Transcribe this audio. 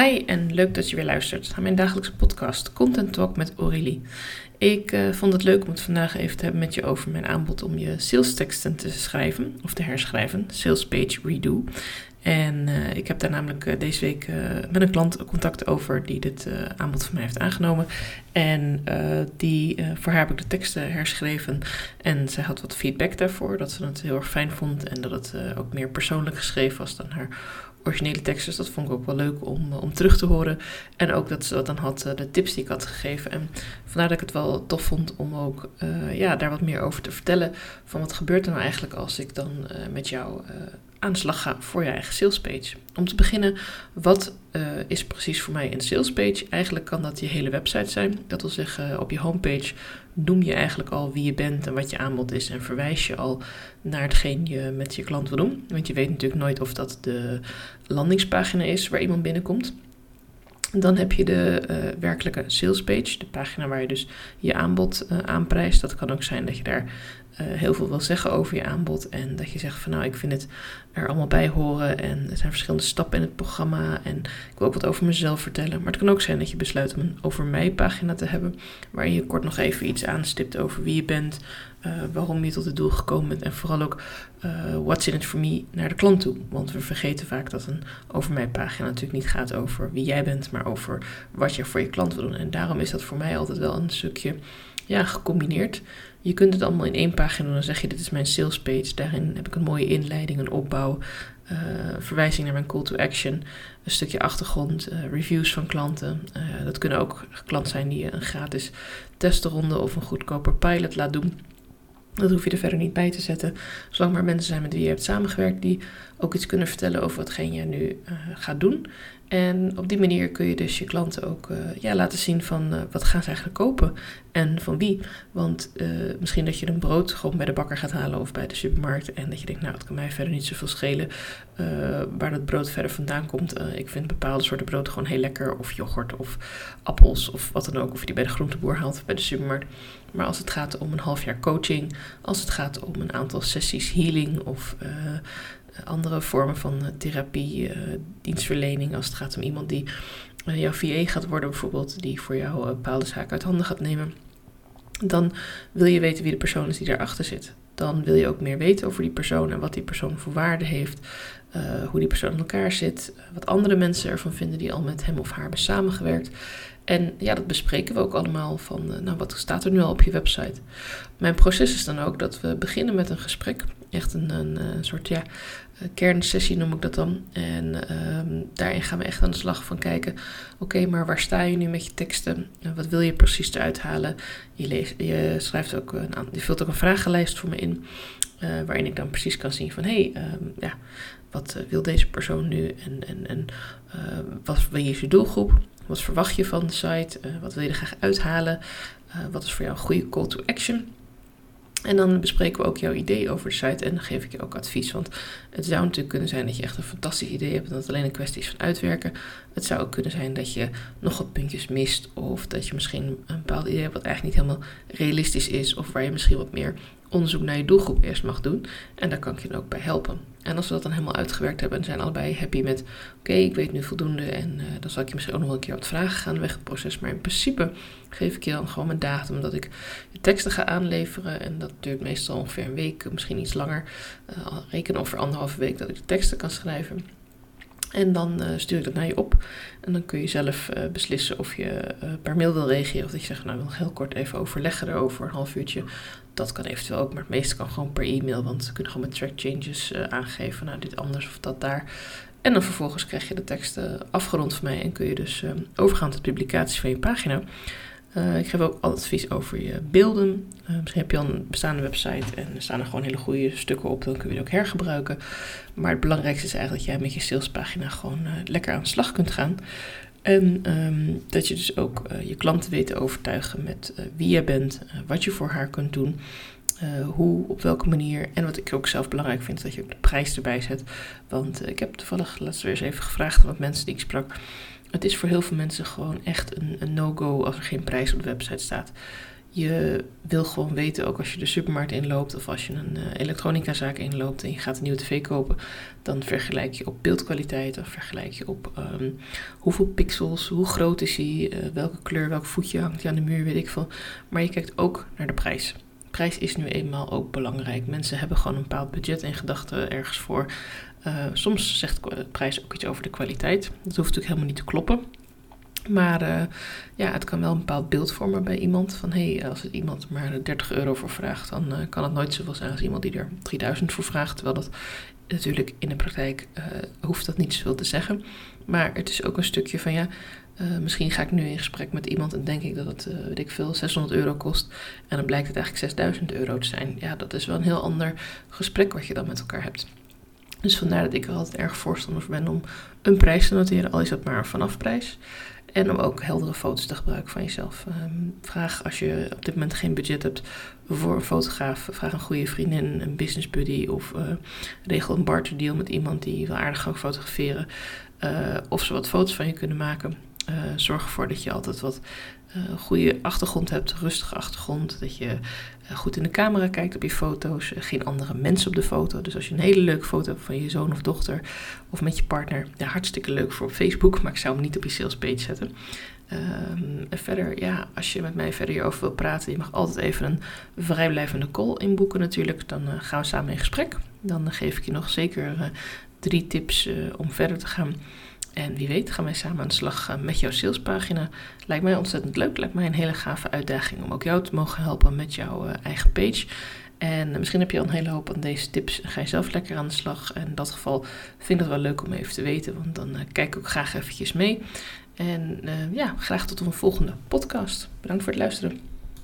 Hi en leuk dat je weer luistert naar mijn dagelijkse podcast Content Talk met Aurélie. Ik uh, vond het leuk om het vandaag even te hebben met je over mijn aanbod om je sales teksten te schrijven of te herschrijven, sales page redo. En uh, ik heb daar namelijk uh, deze week uh, met een klant contact over die dit aanbod van mij heeft aangenomen. En die, voor haar heb ik de teksten herschreven. En zij had wat feedback daarvoor, dat ze het heel erg fijn vond. En dat het ook meer persoonlijk geschreven was dan haar originele tekst. Dus dat vond ik ook wel leuk om, om terug te horen. En ook dat ze dan had, de tips die ik had gegeven. En vandaar dat ik het wel tof vond om ook ja, daar wat meer over te vertellen. Van wat gebeurt er nou eigenlijk als ik dan met jou aan voor je eigen salespage. Om te beginnen, wat uh, is precies voor mij een salespage? Eigenlijk kan dat je hele website zijn. Dat wil zeggen, op je homepage noem je eigenlijk al wie je bent en wat je aanbod is. En verwijs je al naar hetgeen je met je klant wil doen. Want je weet natuurlijk nooit of dat de landingspagina is waar iemand binnenkomt. Dan heb je de uh, werkelijke salespage, de pagina waar je dus je aanbod uh, aanprijst. Dat kan ook zijn dat je daar heel veel wil zeggen over je aanbod. En dat je zegt van nou, ik vind het er allemaal bij horen. En er zijn verschillende stappen in het programma. En ik wil ook wat over mezelf vertellen. Maar het kan ook zijn dat je besluit om een over mij pagina te hebben. Waarin je kort nog even iets aanstipt over wie je bent. Uh, waarom je tot het doel gekomen bent. En vooral ook uh, what's in it for me naar de klant toe. Want we vergeten vaak dat een over mij pagina natuurlijk niet gaat over wie jij bent. Maar over wat je voor je klant wil doen. En daarom is dat voor mij altijd wel een stukje ja, gecombineerd. Je kunt het allemaal in één pagina doen. Dan zeg je, dit is mijn sales page. Daarin heb ik een mooie inleiding, een opbouw, uh, verwijzing naar mijn call to action, een stukje achtergrond, uh, reviews van klanten. Uh, dat kunnen ook klanten zijn die een gratis testenronde of een goedkoper pilot laat doen. Dat hoef je er verder niet bij te zetten. Zolang maar mensen zijn met wie je hebt samengewerkt die ook iets kunnen vertellen over watgeen je nu gaat doen. En op die manier kun je dus je klanten ook uh, ja, laten zien van uh, wat gaan ze eigenlijk kopen en van wie. Want misschien dat je een brood gewoon bij de bakker gaat halen of bij de supermarkt en dat je denkt, nou het kan mij verder niet zoveel schelen waar dat brood verder vandaan komt. ik vind bepaalde soorten brood gewoon heel lekker of yoghurt of appels of wat dan ook. Of je die bij de groenteboer haalt of bij de supermarkt. Maar als het gaat om een half jaar coaching, als het gaat om een aantal sessies healing of andere vormen van uh, therapie, uh, dienstverlening, als het gaat om iemand die jouw VA gaat worden bijvoorbeeld, die voor jou bepaalde zaken uit handen gaat nemen, dan wil je weten wie de persoon is die daarachter zit. Dan wil je ook meer weten over die persoon en wat die persoon voor waarde heeft, hoe die persoon in elkaar zit, wat andere mensen ervan vinden die al met hem of haar hebben samengewerkt. En ja, dat bespreken we ook allemaal van, nou, wat staat er nu al op je website? Mijn proces is dan ook dat we beginnen met een gesprek. Echt een, een, een soort, ja, kernsessie noem ik dat dan. En um, daarin gaan we echt aan de slag van kijken, oké, maar waar sta je nu met je teksten? Wat wil je precies eruit halen? Je, je schrijft ook, een, je vult ook een vragenlijst voor me in, waarin ik dan precies kan zien van, hé, hey, um, ja, wat wil deze persoon nu en, en, en wat wil je je doelgroep? Wat verwacht je van de site? Wat wil je er graag uithalen? Wat is voor jou een goede call to action? En dan bespreken we ook jouw idee over de site en dan geef ik je ook advies. Want het zou natuurlijk kunnen zijn dat je echt een fantastisch idee hebt en dat het alleen een kwestie is van uitwerken. Het zou ook kunnen zijn dat je nog wat puntjes mist of dat je misschien een bepaald idee hebt wat eigenlijk niet helemaal realistisch is of waar je misschien wat meer onderzoek naar je doelgroep eerst mag doen. En daar kan ik je dan ook bij helpen. En als we dat dan helemaal uitgewerkt hebben en zijn allebei happy met: oké, ik weet nu voldoende. En uh, dan zal ik je misschien ook nog wel een keer wat vragen gaan weg het proces. Maar in principe geef ik je dan gewoon mijn datum dat ik je teksten ga aanleveren. En dat duurt meestal ongeveer een week, misschien iets langer. Uh, reken over anderhalve week dat ik de teksten kan schrijven. En dan uh, stuur ik dat naar je op. En dan kun je zelf uh, beslissen of je uh, per mail wil reageren. Of dat je zegt, nou, ik wil nog heel kort even overleggen erover, een half uurtje. Dat kan eventueel ook, maar het meeste kan gewoon per e-mail. Want we kunnen gewoon met track changes aangeven. Nou, dit anders of dat daar. En dan vervolgens krijg je de teksten afgerond van mij. En kun je dus overgaan tot publicatie van je pagina. Uh, ik geef ook advies over je beelden. Uh, misschien heb je al een bestaande website en er staan er gewoon hele goede stukken op. Dan kun je die ook hergebruiken. Maar het belangrijkste is eigenlijk dat jij met je salespagina gewoon uh, lekker aan de slag kunt gaan. En um, dat je dus ook je klanten weet te overtuigen met wie je bent, wat je voor haar kunt doen. hoe, op welke manier. En wat ik ook zelf belangrijk vind, dat je ook de prijs erbij zet. Want ik heb toevallig laatst weer eens even gevraagd aan wat mensen die ik sprak het is voor heel veel mensen gewoon echt een, no-go als er geen prijs op de website staat. Je wil gewoon weten, ook als je de supermarkt inloopt of als je een uh, elektronicazaak inloopt en je gaat een nieuwe tv kopen, dan vergelijk je op beeldkwaliteit of vergelijk je op ehm, hoeveel pixels, hoe groot is hij, uh, welke kleur, welk voetje hangt hij aan de muur, weet ik veel. Maar je kijkt ook naar de prijs. Prijs is nu eenmaal ook belangrijk. Mensen hebben gewoon een bepaald budget in gedachten ergens voor. Uh, soms zegt de prijs ook iets over de kwaliteit. Dat hoeft natuurlijk helemaal niet te kloppen. Maar uh, ja, het kan wel een bepaald beeld vormen bij iemand. Van hé, hey, als iemand maar 30 euro voor vraagt, dan uh, kan het nooit zoveel zijn als iemand die er 3000 voor vraagt. Terwijl dat natuurlijk in de praktijk hoeft dat niet zoveel te zeggen. Maar het is ook een stukje van ja, misschien ga ik nu in gesprek met iemand en denk ik dat het, weet ik veel, 600 euro kost. En dan blijkt het eigenlijk 6000 euro te zijn. Ja, dat is wel een heel ander gesprek wat je dan met elkaar hebt. Dus vandaar dat ik er altijd erg voorstander ben om een prijs te noteren, al is dat maar een vanafprijs. En om ook heldere foto's te gebruiken van jezelf. Um, vraag als je op dit moment geen budget hebt voor een fotograaf. Vraag een goede vriendin, een business buddy. Of uh, regel een barter deal met iemand die wel aardig kan fotograferen. Uh, of ze wat foto's van je kunnen maken. Uh, zorg ervoor dat je altijd wat uh, goede achtergrond hebt, rustige achtergrond. Dat je uh, goed in de camera kijkt op je foto's. Geen andere mensen op de foto. Dus als je een hele leuke foto hebt van je zoon of dochter of met je partner, ja, hartstikke leuk voor op Facebook, maar ik zou hem niet op je sales page zetten. Um, en verder, ja, als je met mij verder hierover wil praten, je mag altijd even een vrijblijvende call inboeken natuurlijk. Dan gaan we samen in gesprek. Dan geef ik je nog zeker drie tips om verder te gaan. En wie weet gaan wij samen aan de slag met jouw salespagina. Lijkt mij ontzettend leuk. Lijkt mij een hele gave uitdaging om ook jou te mogen helpen met jouw eigen page. En misschien heb je al een hele hoop aan deze tips. Ga je zelf lekker aan de slag. En in dat geval vind ik het wel leuk om even te weten. Want dan kijk ik ook graag eventjes mee. En ja, graag tot een volgende podcast. Bedankt voor het luisteren.